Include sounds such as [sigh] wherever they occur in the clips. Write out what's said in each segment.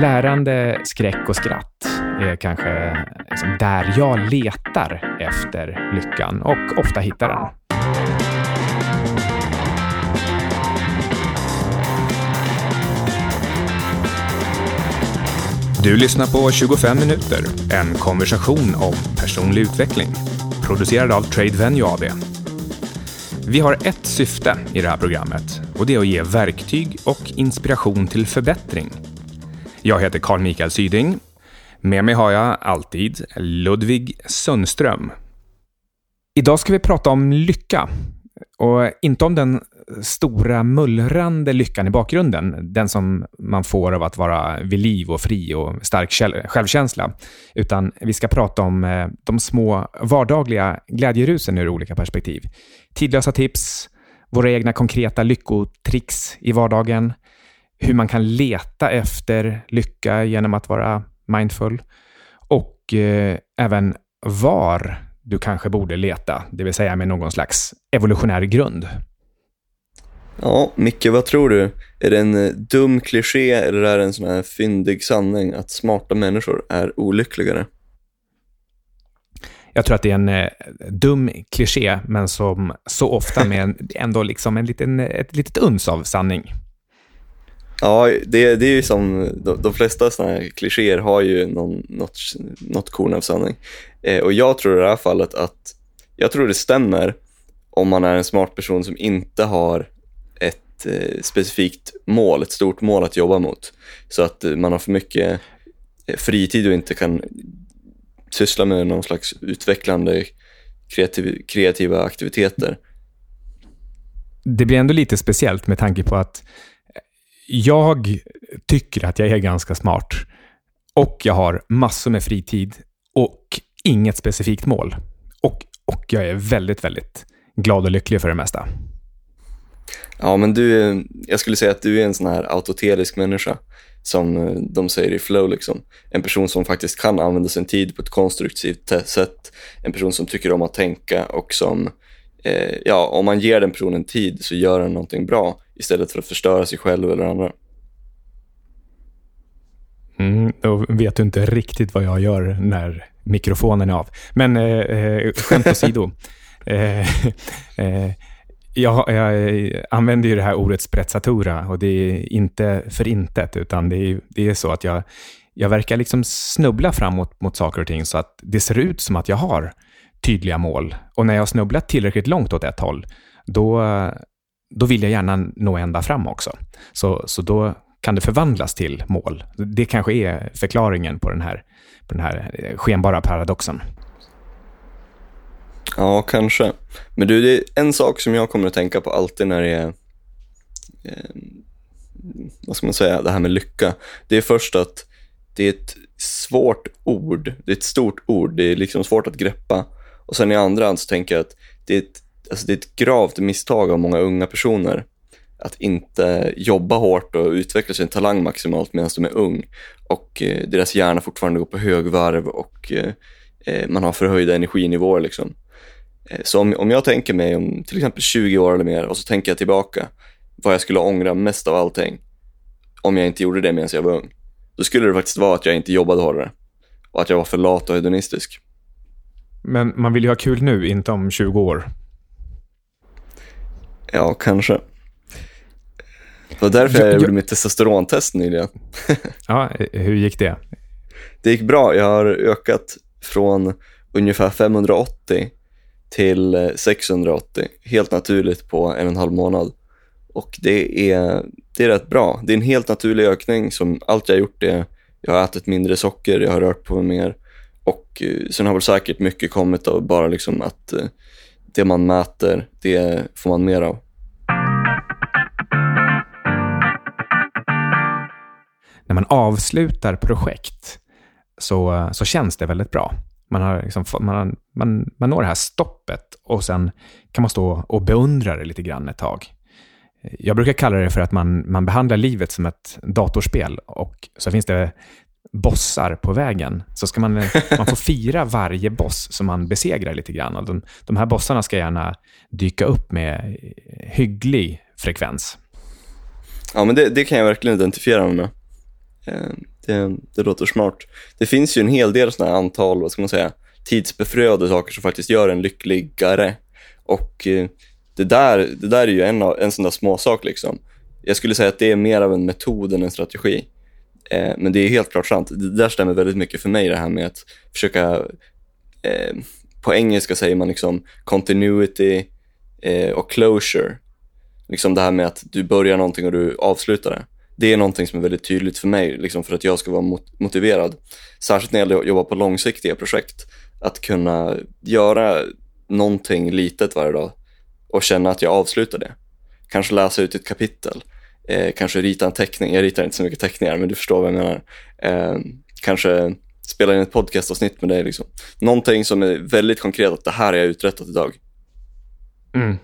Lärande, skräck och skratt är kanske liksom där jag letar efter lyckan och ofta hittar den. Du lyssnar på 25 minuter, en konversation om personlig utveckling. Producerad av Trade Venue AB. Vi har ett syfte i det här programmet och det är att ge verktyg och inspiration till förbättring. Jag heter Carl Mikael Syding. Med mig har jag alltid Ludvig Sundström. Idag ska vi prata om lycka. Och inte om den stora mullrande lyckan i bakgrunden, den som man får av att vara vid liv och fri och stark självkänsla, utan vi ska prata om eh, de små vardagliga glädjerusen ur olika perspektiv. Tidlösa tips, våra egna konkreta lyckotricks i vardagen, hur man kan leta efter lycka genom att vara mindful och eh, även var du kanske borde leta, det vill säga med någon slags evolutionär grund. Ja, Micke, vad tror du? Är det en eh, dum kliché eller är det en sån här fyndig sanning att smarta människor är olyckligare? Jag tror att det är en eh, dum kliché, men som så ofta med en, ändå liksom en liten, ett litet uns av sanning. Ja, det, det är ju som de, de flesta sådana här klichéer har ju någon, något, något korn av sanning. Eh, och jag tror i det här fallet att, jag tror det stämmer om man är en smart person som inte har ett eh, specifikt mål, ett stort mål att jobba mot. Så att eh, man har för mycket eh, fritid och inte kan syssla med någon slags utvecklande kreativ, kreativa aktiviteter. Det blir ändå lite speciellt med tanke på att jag tycker att jag är ganska smart och jag har massor med fritid och inget specifikt mål. Och, och jag är väldigt, väldigt glad och lycklig för det mesta. Ja, men du, jag skulle säga att du är en sån här autotelisk människa som eh, de säger i flow. Liksom. En person som faktiskt kan använda sin tid på ett konstruktivt sätt. En person som tycker om att tänka och som, eh, ja, om man ger den personen tid så gör den någonting bra istället för att förstöra sig själv eller andra. Mm, då vet du inte riktigt vad jag gör när mikrofonen är av. Men eh, eh skämt åsido. [laughs] eh, eh, jag, jag, använder ju det här ordet sprezzatura och det är inte för intet, utan det är, det är så att jag, jag verkar liksom snubbla framåt mot saker och ting så att det ser ut som att jag har tydliga mål. Och när jag har snubblat tillräckligt långt åt ett håll, då, då vill jag gärna nå ända fram också. Så, så då kan det förvandlas till mål. Det kanske är förklaringen på den här, på den här eh, skenbara paradoxen. Ja, kanske. Men du, det är en sak som jag kommer att tänka på alltid när det är, eh, vad ska man säga, det här med lycka. Det är först att det är ett svårt ord, det är ett stort ord, det är liksom svårt att greppa. Och sen i andra hand så tänker jag att det är ett, alltså det är ett gravt misstag av många unga personer att inte jobba hårt och utveckla sin talang maximalt medan de är ung och eh, deras hjärna fortfarande går på högvarv och eh, eh man har förhöjda energinivåer. Liksom. Eh, så om, om jag tänker mig om till exempel 20 år eller mer och så tänker jag tillbaka vad jag skulle ångra mest av allting om jag inte gjorde det medan jag var ung. Då skulle det faktiskt vara att jag inte jobbade hårdare och att jag var för lat och hedonistisk. Men man vill ju ha kul nu, inte om 20 år. Ja, kanske. Det var därför jag, jag gjorde mitt testosterontest nyligen. [laughs] ja, hur gick det? Det gick bra. Jag har ökat från ungefär 580 till 680 eh, helt naturligt på en och en halv månad. Och det är, det är rätt bra. Det är en helt naturlig ökning som allt jag har gjort är, jag har ätit mindre socker, jag har rört på mig mer och eh, sen har väl säkert mycket kommit av bara liksom att eh, det man mäter, det får man mer av. När man avslutar projekt så, så känns det väldigt bra. Man, har liksom, man, man, man når det här stoppet och sen kan man stå och beundra det lite grann ett tag. Jag brukar kalla det för att man, man behandlar livet som ett datorspel och så finns det bossar på vägen. Så ska man, [laughs] man får fira varje boss som man besegrar lite grann. Och de, de här bossarna ska gärna dyka upp med hygglig frekvens. Ja, men det, det kan jag verkligen identifiera mig med. Eh, Det, det låter smart. Det finns ju en hel del sådana här antal, vad ska man säga, tidsbefriade saker som faktiskt gör en lyckligare. Och eh, det där, det där är ju en, en sån där småsak liksom. Jag skulle säga att det är mer av en metod än en strategi. Eh, men det är helt klart sant. Det där stämmer väldigt mycket för mig det här med att försöka, eh, på engelska säger man liksom continuity eh, och closure. Liksom det här med att du börjar någonting och du avslutar det. Det är någonting som är väldigt tydligt för mig, liksom för att jag ska vara mot motiverad. Särskilt när jag jobbar på långsiktiga projekt. Att kunna göra någonting litet varje dag och känna att jag avslutar det. Kanske läsa ut ett kapitel, eh, kanske rita en teckning. Jag ritar inte så mycket teckningar, men du förstår vad jag menar. Eh, kanske spela in ett podcastavsnitt med dig. Liksom. Någonting som är väldigt konkret, att det här har jag uträttat idag. Mm.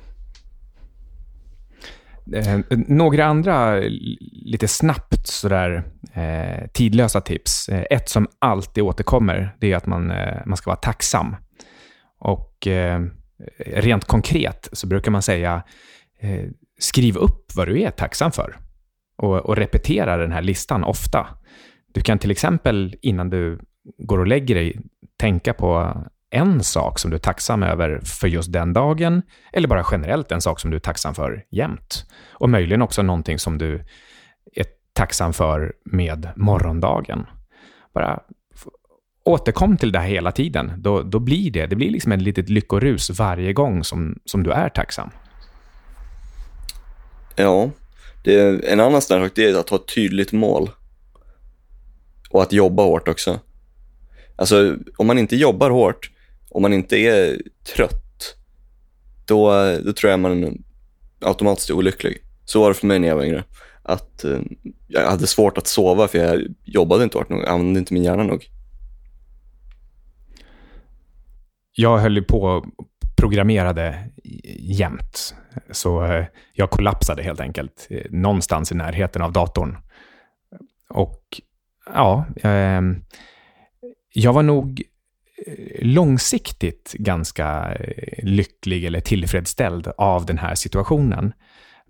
Eh, några andra lite snabbt sådär eh, tidlösa tips. Eh, ett som alltid återkommer, det är att man, eh, man ska vara tacksam. Och eh, rent konkret så brukar man säga eh, skriv upp vad du är tacksam för och, och repetera den här listan ofta. Du kan till exempel innan du går och lägger dig tänka på en sak som du är tacksam över för just den dagen, eller bara generellt en sak som du är tacksam för jämt. Och möjligen också någonting som du är tacksam för med morgondagen. Bara återkom till det här hela tiden. Då, då blir det, det blir liksom ett litet lyckorus varje gång som, som du är tacksam. Ja, det är en annan sak det är att ha ett tydligt mål. Och att jobba hårt också. Alltså, om man inte jobbar hårt, om man inte är trött, då, då tror jag man automatiskt är olycklig. Så var det för mig när jag var yngre. Att eh, jag hade svårt att sova för jag jobbade inte hårt nog, använde inte min hjärna nog. Jag höll ju på programmerade jämt. Så eh, jag kollapsade helt enkelt eh, någonstans i närheten av datorn. Och ja, ehm, jag var nog eh, långsiktigt ganska lycklig eller tillfredsställd av den här situationen.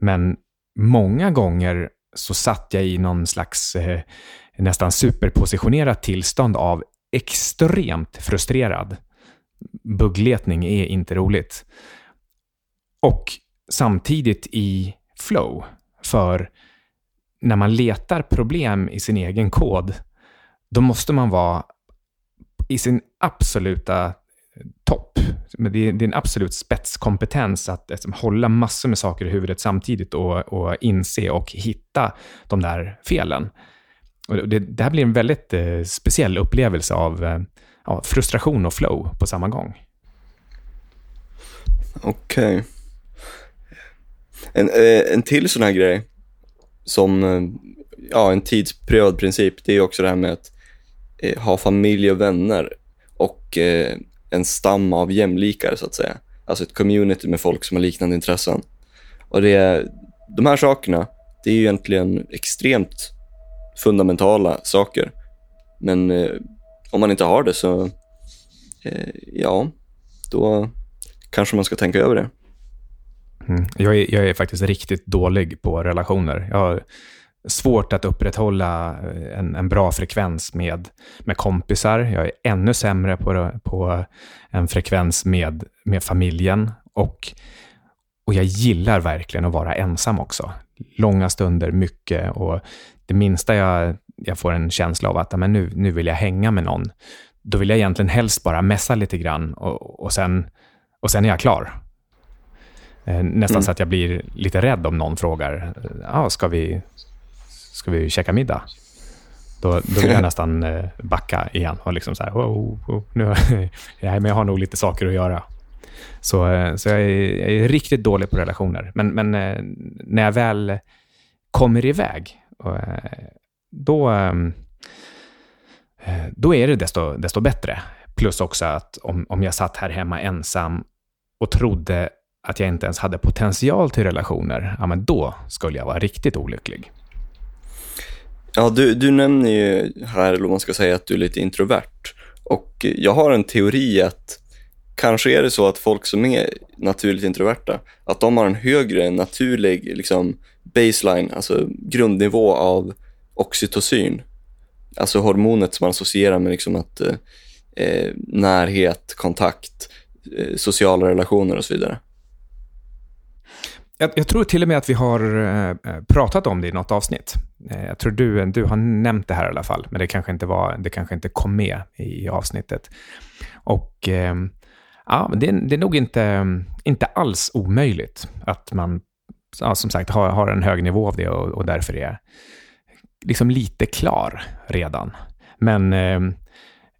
Men många gånger så satt jag i någon slags nästan superpositionerat tillstånd av extremt frustrerad. Buggletning är inte roligt. Och samtidigt i flow. För när man letar problem i sin egen kod, då måste man vara i sin absoluta topp. Det är, en absolut spetskompetens att liksom, hålla massor med saker i huvudet samtidigt och, och inse och hitta de där felen. Och det, det här blir en väldigt eh, speciell upplevelse av eh, ja, frustration och flow på samma gång. Okej. Okay. En, eh, en till sån här grej som eh, ja, en tidsprövad princip, det är också det här med att eh, ha familj och vänner och eh, en stam av jämlikar så att säga. Alltså ett community med folk som har liknande intressen. Och det de här sakerna, det är ju egentligen extremt fundamentala saker. Men eh, om man inte har det så, eh, ja, då kanske man ska tänka över det. Mm. Jag, är, jag är faktiskt riktigt dålig på relationer. Jag har svårt att upprätthålla eh, en, en bra frekvens med, med kompisar. Jag är ännu sämre på, på en frekvens med, med familjen. Och, och jag gillar verkligen att vara ensam också. Långa stunder, mycket. Och det minsta jag, jag får en känsla av att men nu, nu vill jag hänga med någon, då vill jag egentligen helst bara messa lite grann och, och, sen, och sen är jag klar. Eh, nästan mm. så att jag blir lite rädd om någon frågar, ah, ska, vi, ska vi käka middag? Då, då vill jag [laughs] nästan eh, backa igen och liksom så här, oh, oh, nu, [laughs] ja, men jag har nog lite saker att göra. Så, eh, så jag, är, jag är riktigt dålig på relationer. Men, men när jag väl kommer iväg, då, ehm, då är det desto, desto bättre. Plus också att om, om jag satt här hemma ensam och trodde att jag inte ens hade potential till relationer, ja men då skulle jag vara riktigt olycklig. Ja, du, du nämner ju här, eller man ska säga, att du är lite introvert. Och jag har en teori att kanske är det så att folk som är naturligt introverta, att de har en högre naturlig liksom, baseline, alltså grundnivå av oxytocin. alltså hormonet som man associerar med liksom att eh, eh, närhet, kontakt, eh, sociala relationer och så vidare. Jag, jag, tror till och med att vi har eh, eh, pratat om det i något avsnitt. Jag tror du, du har nämnt det här i alla fall, men det kanske inte, var, det kanske inte kom med i avsnittet. Och eh, ja, det, det är nog inte, inte alls omöjligt att man ja, som sagt har, har en hög nivå av det och, och därför är liksom lite klar redan. Men eh,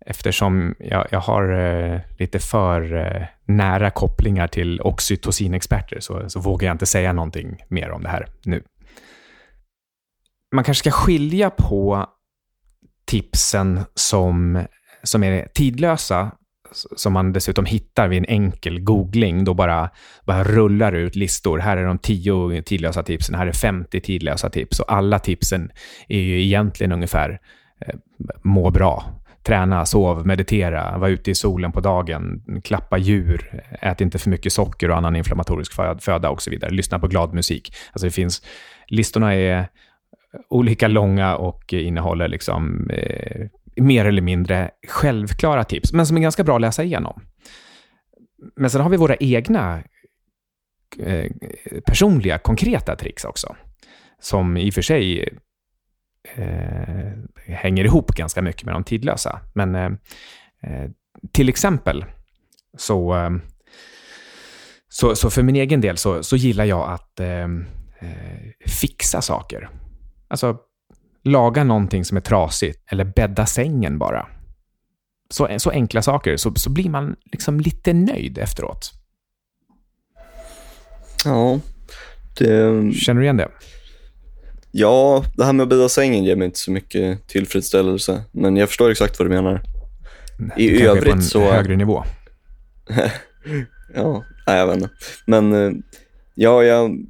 eftersom jag, jag har eh, lite för eh, nära kopplingar till oxytocinexperter så, så vågar jag inte säga någonting mer om det här nu. Man kanske ska skilja på tipsen som, som är tidlösa som man dessutom hittar vid en enkel googling, då bara, bara rullar ut listor. Här är de 10 tidlösa tipsen, här är 50 tidlösa tips och alla tipsen är ju egentligen ungefär eh, må bra. Träna, sov, meditera, var ute i solen på dagen, klappa djur, ät inte för mycket socker och annan inflammatorisk föda och så vidare. Lyssna på glad musik. Alltså det finns, listorna är olika långa och innehåller liksom eh, mer eller mindre självklara tips, men som är ganska bra att läsa igenom. Men sen har vi våra egna eh, personliga, konkreta tricks också, som i och för sig eh, hänger ihop ganska mycket med de tidlösa. Men eh, eh till exempel så, eh, så, så, för min egen del så, så gillar jag att eh, eh fixa saker. Alltså laga någonting som är trasigt eller bädda sängen bara. Så, så enkla saker, så, så blir man liksom lite nöjd efteråt. Ja, det... Känner du igen det? Ja, det här med att bädda sängen ger mig inte så mycket tillfredsställelse, men jag förstår exakt vad du menar. I det övrigt på en så... högre nivå. [laughs] ja, nej, jag vet inte. Men eh, ja, jag,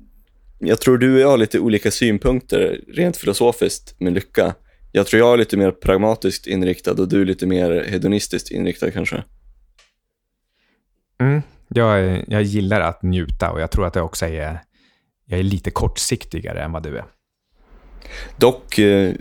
jag tror du och jag har lite olika synpunkter rent filosofiskt med lycka. Jag tror jag är lite mer pragmatiskt inriktad och du är lite mer hedonistiskt inriktad kanske. Mm, jag, jag gillar att njuta och jag tror att jag också är, jag är lite kortsiktigare än vad du är. Dock, eh,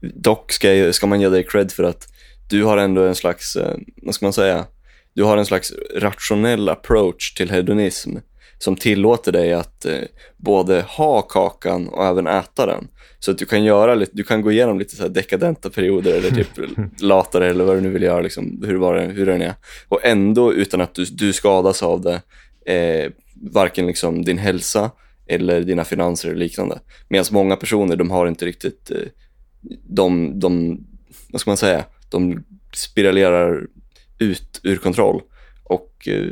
dock ska, ska man ge dig cred för att du har ändå en slags, eh, vad ska man säga, du har en slags rationell approach till hedonism som tillåter dig att eh, både ha kakan och även äta den. Så att du kan, göra lite, du kan gå igenom lite så dekadenta perioder eller typ [laughs] latare eller vad du nu vill göra, liksom, hur, var det, hur den är. Och ändå utan att du, du skadas av det, eh, varken liksom din hälsa eller dina finanser eller liknande. Medan många personer, de har inte riktigt, eh, de, de, vad ska man säga, de spiralerar ut ur kontroll. Och eh,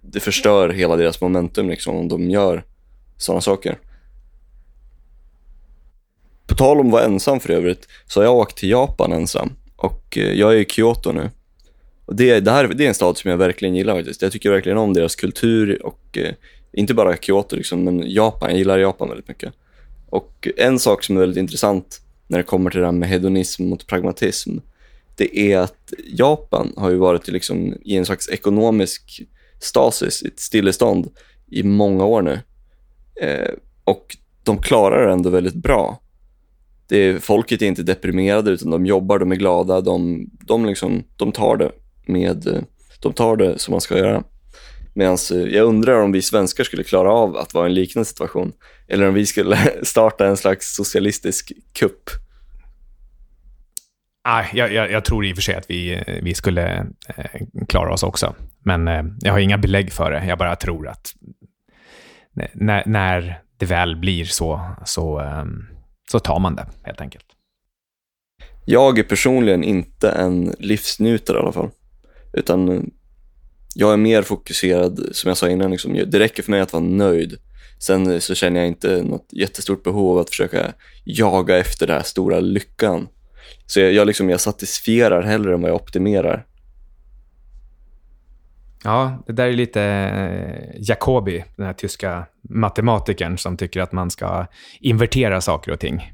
det förstör hela deras momentum liksom, om de gör sådana saker. På tal om att vara ensam för övrigt, så har jag åkt till Japan ensam och eh, jag är i Kyoto nu. Och det, det, här, det är en stad som jag verkligen gillar faktiskt. Jag tycker verkligen om deras kultur och eh, inte bara Kyoto liksom, men Japan. Jag gillar Japan väldigt mycket. Och en sak som är väldigt intressant när det kommer till det här med hedonism mot pragmatism, det är att Japan har ju varit liksom i en slags ekonomisk stasis, ett stillestånd i många år nu. Eh, och de klarar det ändå väldigt bra. Det är, folket är inte deprimerade utan de jobbar, de är glada, de, de, liksom, de, tar, det med, de tar det som man ska göra. Medan eh, jag undrar om vi svenskar skulle klara av att vara i en liknande situation. Eller om vi skulle [laughs] starta en slags socialistisk kupp. Ah, jag, jag, jag, tror i och för sig att vi, eh, vi skulle eh, klara oss också. Men eh, jag har inga belägg för det. Jag bara tror att när, när det väl blir så, så, eh, så tar man det helt enkelt. Jag är personligen inte en livsnjutare i alla fall. Utan eh, jag är mer fokuserad, som jag sa innan, liksom, det räcker för mig att vara nöjd. Sen eh, så känner jag inte något jättestort behov av att försöka jaga efter den här stora lyckan. Så jag, jag, liksom, jag satisfierar hellre än vad jag optimerar. Ja, det där är lite eh, Jacobi, den här tyska matematikern som tycker att man ska invertera saker och ting.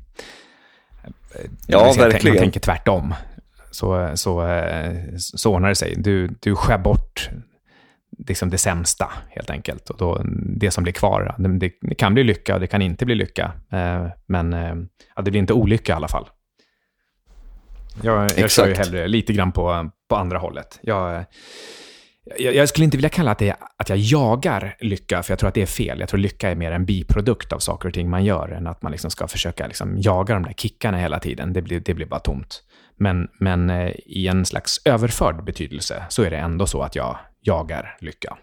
Ja, verkligen. Man tänker tvärtom. Så, så, eh, så ordnar det sig. Du, du skär bort liksom det sämsta, helt enkelt. Och då, det som blir kvar, det, det kan bli lycka och det kan inte bli lycka. Eh, men ja, det blir inte olycka i alla fall. Jag, jag kör ju hellre lite grann på, på andra hållet. Jag, jag, jag, skulle inte vilja kalla att, det, att jag jagar lycka, för jag tror att det är fel. Jag tror lycka är mer en biprodukt av saker och ting man gör, än att man liksom ska försöka liksom jaga de där kickarna hela tiden. Det blir, det blir bara tomt. Men, men eh, i en slags överförd betydelse så är det ändå så att jag jagar lycka.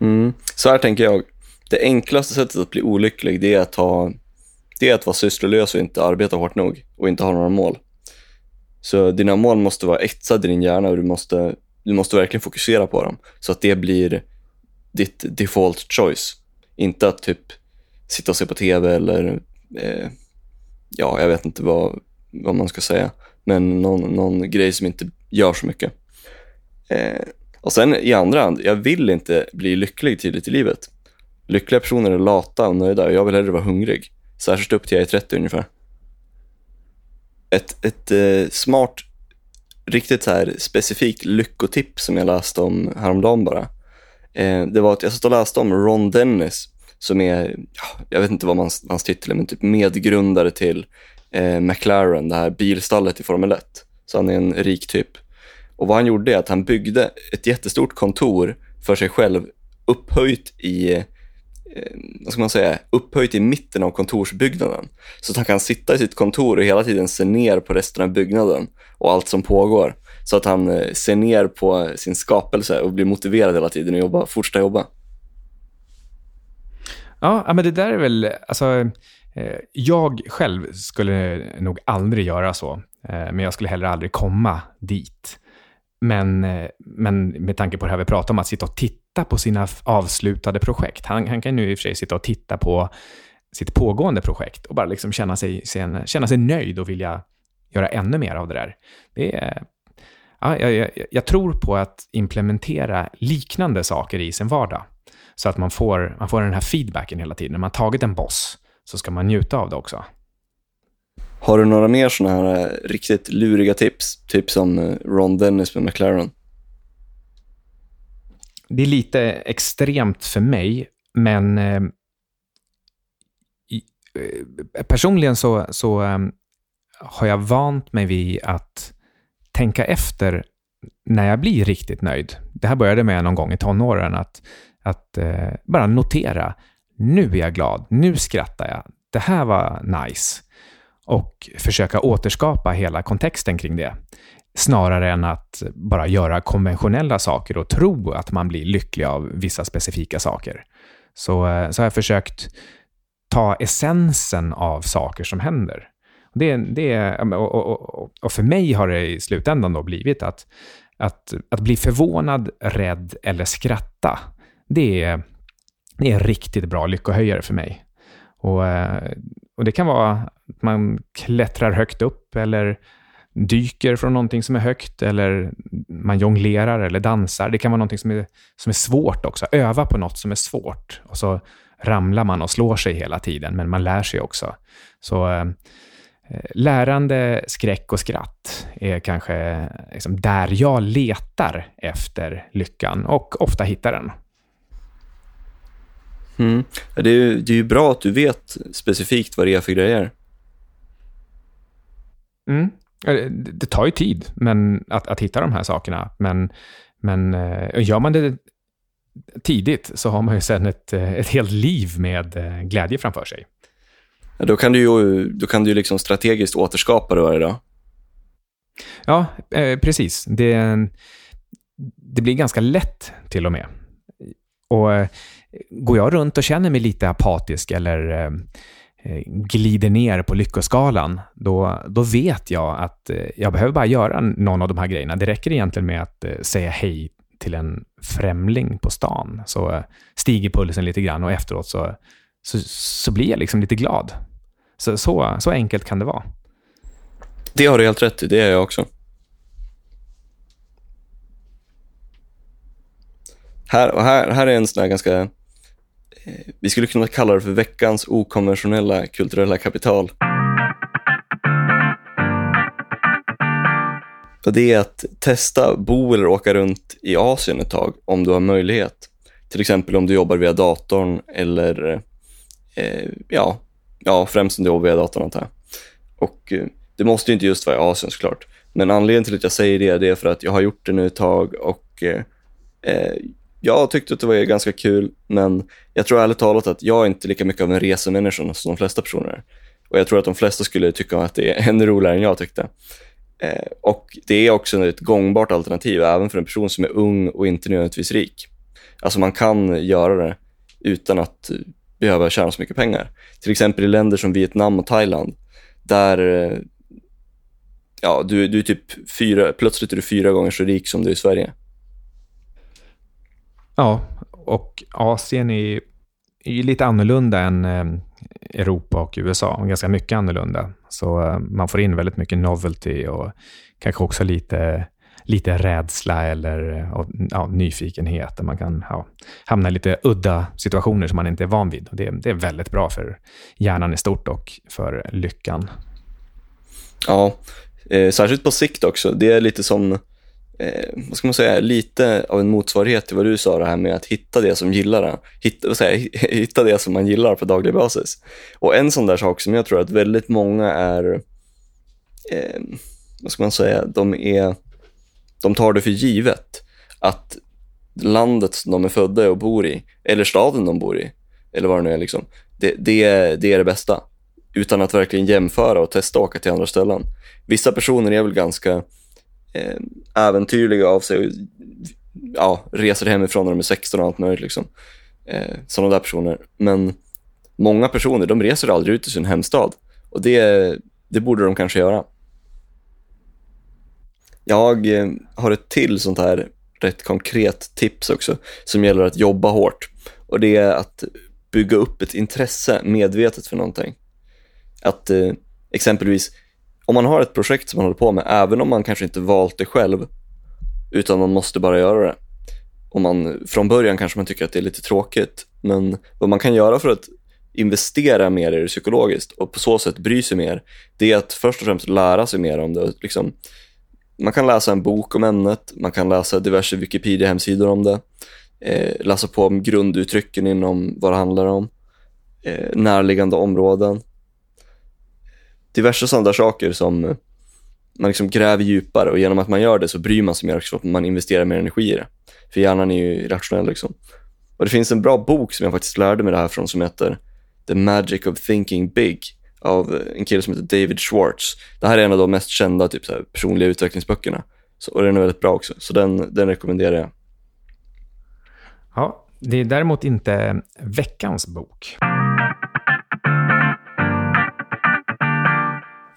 Mm. Så här tänker jag. Det enklaste sättet att bli olycklig, det är att, ha, det är att vara sysslolös och inte arbeta hårt nog och inte ha några mål. Så dina mål måste vara etsade i din hjärna och du måste, du måste verkligen fokusera på dem så att det blir ditt default choice. Inte att typ sitta och se på tv eller eh, ja, jag vet inte vad, vad man ska säga, men någon, någon grej som inte gör så mycket. Eh, och sen i andra hand, jag vill inte bli lycklig tidigt i livet. Lyckliga personer är lata och nöjda och jag vill hellre vara hungrig. Särskilt upp till jag är 30 ungefär. Ett, ett eh, smart, riktigt så här specifikt lyckotips som jag läste om häromdagen bara. Eh, det var att jag satt och läste om Ron Dennis som är, jag vet inte vad hans, hans titel är, men typ medgrundare till eh, McLaren, det här bilstallet i Formel 1. Så han är en rik typ. Och vad han gjorde är att han byggde ett jättestort kontor för sig själv upphöjt i eh, Eh, vad ska man säga, upphöjt i mitten av kontorsbyggnaden. Så att han kan sitta i sitt kontor och hela tiden se ner på resten av byggnaden och allt som pågår. Så att han eh, ser ner på sin skapelse och blir motiverad hela tiden att jobba, fortsätta jobba. Ja, men det där är väl, alltså, eh, jag själv skulle nog aldrig göra så, men jag skulle heller aldrig komma dit. Men, men med tanke på det här vi pratar om, att sitta och titta på sina avslutade projekt. Han, han kan nu i och för sig sitta och titta på sitt pågående projekt och bara liksom känna, sig, känna sig nöjd och vilja göra ännu mer av det där. Det är, ja, jag, jag, jag tror på att implementera liknande saker i sin vardag. Så att man får, man får den här feedbacken hela tiden. När man tagit en boss så ska man njuta av det också. Har du några mer sådana här riktigt luriga tips? Typ som eh, Ron Dennis med McLaren. Det är lite extremt för mig, men eh, eh personligen så, så eh, har jag vant mig vid att tänka efter när jag blir riktigt nöjd. Det här började med någon gång i tonåren, att, att eh, bara notera. Nu är jag glad, nu skrattar jag, det här var nice och försöka återskapa hela kontexten kring det. Snarare än att bara göra konventionella saker och tro att man blir lycklig av vissa specifika saker. Så, eh, så har jag försökt ta essensen av saker som händer. Det, det, och, och, och, för mig har det i slutändan då blivit att, att, att bli förvånad, rädd eller skratta. Det är, det är en riktigt bra lyckohöjare för mig. Och, eh, och Det kan vara att man klättrar högt upp eller dyker från någonting som är högt eller man jonglerar eller dansar. Det kan vara någonting som är, som är svårt också. Öva på något som är svårt och så ramlar man och slår sig hela tiden, men man lär sig också. Så eh, lärande, skräck och skratt är kanske liksom där jag letar efter lyckan och ofta hittar den. Mm. Det, är ju, det är ju bra att du vet specifikt vad det är för grejer. Mm. Det tar ju tid men, att, att hitta de här sakerna, men, men eh, gör man det tidigt så har man ju sen ett, eh, ett helt liv med eh, glädje framför sig. Ja, då kan du ju, då kan du liksom strategiskt återskapa det varje dag. Ja, eh, precis. Det, det blir ganska lätt till och med. Och går jag runt och känner mig lite apatisk eller eh, Eh, glider ner på lyckoskalan, då, då vet jag att eh, jag behöver bara göra någon av de här grejerna. Det räcker egentligen med att eh, säga hej till en främling på stan, så stiger pulsen lite grann och efteråt så, så, så blir jag liksom lite glad. Så, så, så enkelt kan det vara. Det har du helt rätt i, det är jag också. Här, och här, här är en sån här ganska vi skulle kunna kalla det för veckans okonventionella kulturella kapital. Och det är att testa bo eller åka runt i Asien ett tag om du har möjlighet. Till exempel om du jobbar via datorn eller eh, ja, ja, främst om du jobbar via datorn antar jag. Och eh, det måste ju inte just vara i Asien såklart. Men anledningen till att jag säger det, det är för att jag har gjort det nu ett tag och eh, eh jag tyckte att det var ganska kul, men jag tror ärligt talat att jag är inte lika mycket av en resemänniska som de flesta personer är. Och jag tror att de flesta skulle tycka att det är [laughs] ännu roligare än jag tyckte. Eh, och det är också ett gångbart alternativ, även för en person som är ung och inte nödvändigtvis rik. Alltså man kan göra det utan att behöva tjäna så mycket pengar. Till exempel i länder som Vietnam och Thailand, där eh, ja, du, du är typ fyra, plötsligt är du fyra gånger så rik som du är i Sverige. Ja, och Asien är, är ju lite annorlunda än eh, Europa och USA, ganska mycket annorlunda. Så eh, man får in väldigt mycket novelty och kanske också lite, lite rädsla eller eh, ja, nyfikenhet. Man kan ja, hamna i lite udda situationer som man inte är van vid. Och det, det är väldigt bra för hjärnan i stort och för lyckan. Ja, eh, särskilt på sikt också. Det är lite som eh, vad ska man säga, lite av en motsvarighet till vad du sa det här med att hitta det som gillar. Hitta, vad säger, [laughs] hitta det som man gillar på daglig basis. Och en sån där sak som jag tror att väldigt många är, eh, vad ska man säga, de, är, de tar det för givet att landet som de är födda och bor i, eller staden de bor i, eller vad det nu är, liksom, det, det, det är det bästa. Utan att verkligen jämföra och testa att åka till andra ställen. Vissa personer är väl ganska Eh, äventyrliga av sig och ja, reser hemifrån när de är 16 och allt möjligt. Liksom. Eh, sådana där personer. Men många personer, de reser aldrig ut i sin hemstad. Och det, det borde de kanske göra. Jag eh, har ett till sånt här rätt konkret tips också som gäller att jobba hårt. Och det är att bygga upp ett intresse medvetet för någonting. Att eh, exempelvis om man har ett projekt som man håller på med, även om man kanske inte valt det själv, utan man måste bara göra det. Och man, från början kanske man tycker att det är lite tråkigt, men vad man kan göra för att investera mer i det psykologiskt och på så sätt bry sig mer, det är att först och främst lära sig mer om det. Liksom, man kan läsa en bok om ämnet, man kan läsa diverse Wikipedia-hemsidor om det, eh, läsa på om grunduttrycken inom vad det handlar om, eh, närliggande områden diverse sådana saker som man liksom gräver djupare och genom att man gör det så bryr man sig mer också, man investerar mer energi i det. För hjärnan är ju rationell liksom. Och det finns en bra bok som jag faktiskt lärde mig det här från som heter The Magic of Thinking Big av en kille som heter David Schwartz. Det här är en av de mest kända typ, så här, personliga utvecklingsböckerna. Så, och den är väldigt bra också, så den, den rekommenderar jag. Ja, det är däremot inte veckans bok.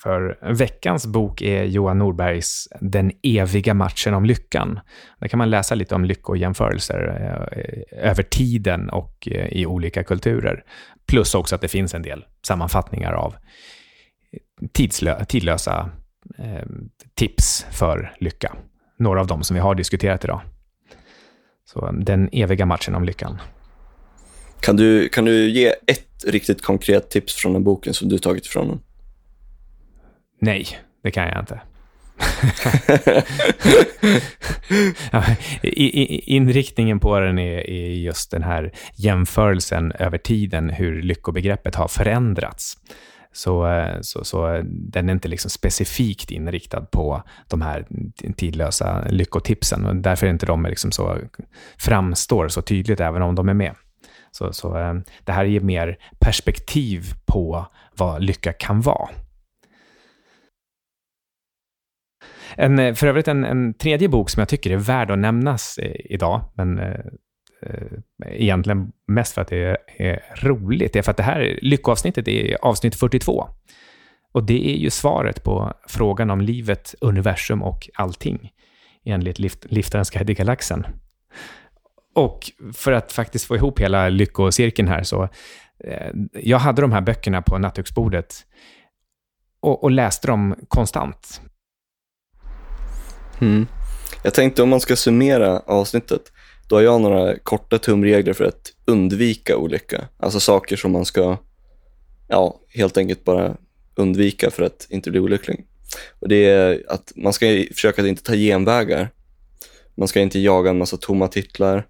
För veckans bok är Johan Norbergs Den eviga matchen om lyckan. Där kan man läsa lite om lyckojämförelser eh, över tiden och eh, i olika kulturer. Plus också att det finns en del sammanfattningar av tidslö tidlösa eh, tips för lycka. Några av dem som vi har diskuterat idag. Så den eviga matchen om lyckan. Kan du, kan du ge ett riktigt konkret tips från den boken som du tagit ifrån den? Nej, det kan jag inte. [laughs] inriktningen på den är, är, just den här jämförelsen över tiden, hur lyckobegreppet har förändrats. Så, eh, så, så den är inte liksom specifikt inriktad på de här tidlösa lyckotipsen. Och därför är inte de liksom så, framstår så tydligt, även om de är med. Så, så eh, det här ger mer perspektiv på vad lycka kan vara. En, eh, för övrigt en, en tredje bok som jag tycker är värd att nämnas eh, idag, men eh, eh, egentligen mest för att det är, är roligt, det är för att det här lyckoavsnittet är avsnitt 42. Och det är ju svaret på frågan om livet, universum och allting, enligt lift, Liftarens guide i galaxen. Och för att faktiskt få ihop hela lyckocirkeln här, så jag hade de här böckerna på nattduksbordet och, och läste dem konstant. Mm. Jag tänkte om man ska summera avsnittet, då har jag några korta tumregler för att undvika olycka. Alltså saker som man ska, ja, helt enkelt bara undvika för att inte bli olycklig. Och det är att man ska försöka att inte ta genvägar. Man ska inte jaga en massa tomma titlar.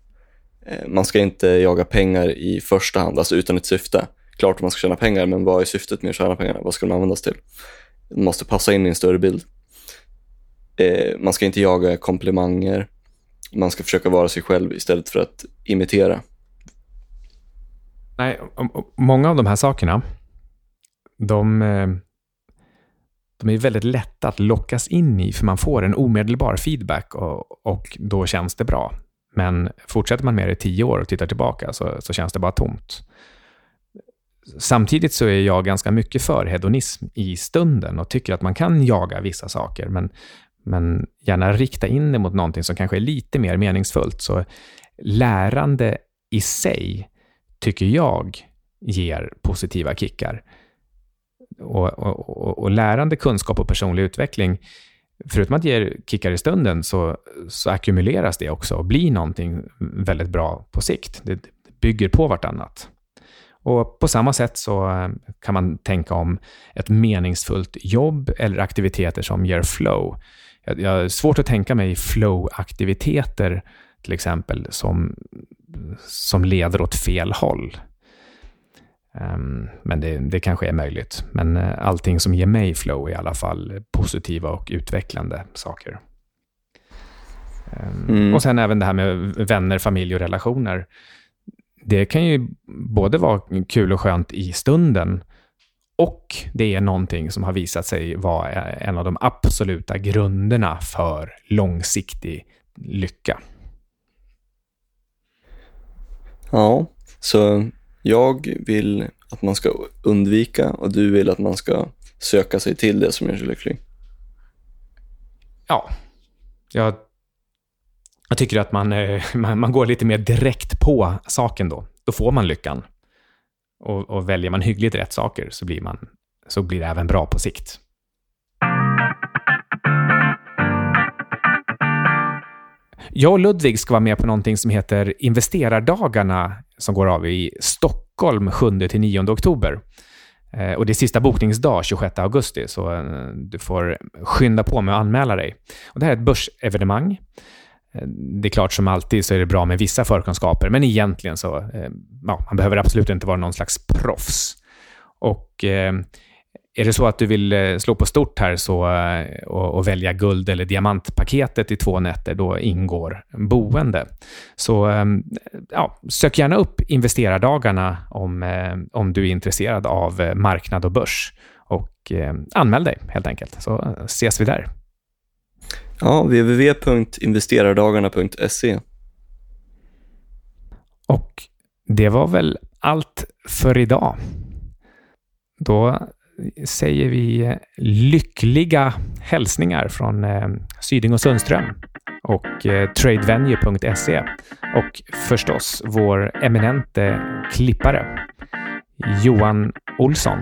Eh, man ska inte jaga pengar i första hand, alltså utan ett syfte. Klart att man ska tjäna pengar, men vad är syftet med att tjäna pengarna? Vad ska de användas till? måste passa in i en större bild. Eh, man ska inte jaga komplimanger. Man ska försöka vara sig själv istället för att imitera. Nej, många av de här sakerna, de, eh, de är väldigt lätta att lockas in i, för man får en omedelbar feedback och, och då känns det bra. Men fortsätter man med det i tio år och tittar tillbaka så, så känns det bara tomt. Samtidigt så är jag ganska mycket för hedonism i stunden och tycker att man kan jaga vissa saker, men, men gärna rikta in det mot någonting som kanske är lite mer meningsfullt. Så lärande i sig tycker jag ger positiva kickar. Och, och, och, och lärande, kunskap och personlig utveckling, förutom att ge kickar i stunden, så, så ackumuleras det också och blir någonting väldigt bra på sikt. Det bygger på vartannat. Och på samma sätt så eh, kan man tänka om ett meningsfullt jobb eller aktiviteter som ger flow. Jag har svårt att tänka mig flow-aktiviteter till exempel som, som leder åt fel håll. Um, men det, det kanske är möjligt. Men uh, allting som ger mig flow är i alla fall positiva och utvecklande saker. Um, mm. Och sen även det här med vänner, familj och relationer det kan ju både vara kul och skönt i stunden och det är någonting som har visat sig vara en av de absoluta grunderna för långsiktig lycka. Ja, så jag vill att man ska undvika och du vill att man ska söka sig till det som gör sig lycklig. Ja, jag jag tycker att eh, [laughs] man, man, går lite mer direkt på saken då. Då får man lyckan. Och, och väljer man hyggligt rätt saker så blir, man, så blir det även bra på sikt. Jag och Ludvig ska vara med på någonting som heter Investerardagarna som går av i Stockholm 7-9 oktober. Eh, och det är sista bokningsdag 26 augusti, så eh, du får skynda på med att anmäla dig. Och det här är ett börsevenemang Eh, det är klart, som alltid så är det bra med vissa förkunskaper, men egentligen så, eh, ja, man behöver absolut inte vara någon slags proffs. Och eh, är det så att du vill eh, slå på stort här så, och, och, välja guld eller diamantpaketet i två nätter, då ingår boende. Så ehm, ja, sök gärna upp investerardagarna om, om du är intresserad av marknad och börs. Och anmäl dig helt enkelt, så ses vi där. Ja, www.investerardagarna.se. Och det var väl allt för idag. Då säger vi lyckliga hälsningar från eh, Syding och Sundström och eh, tradevenue.se och förstås vår eminente klippare Johan Olsson.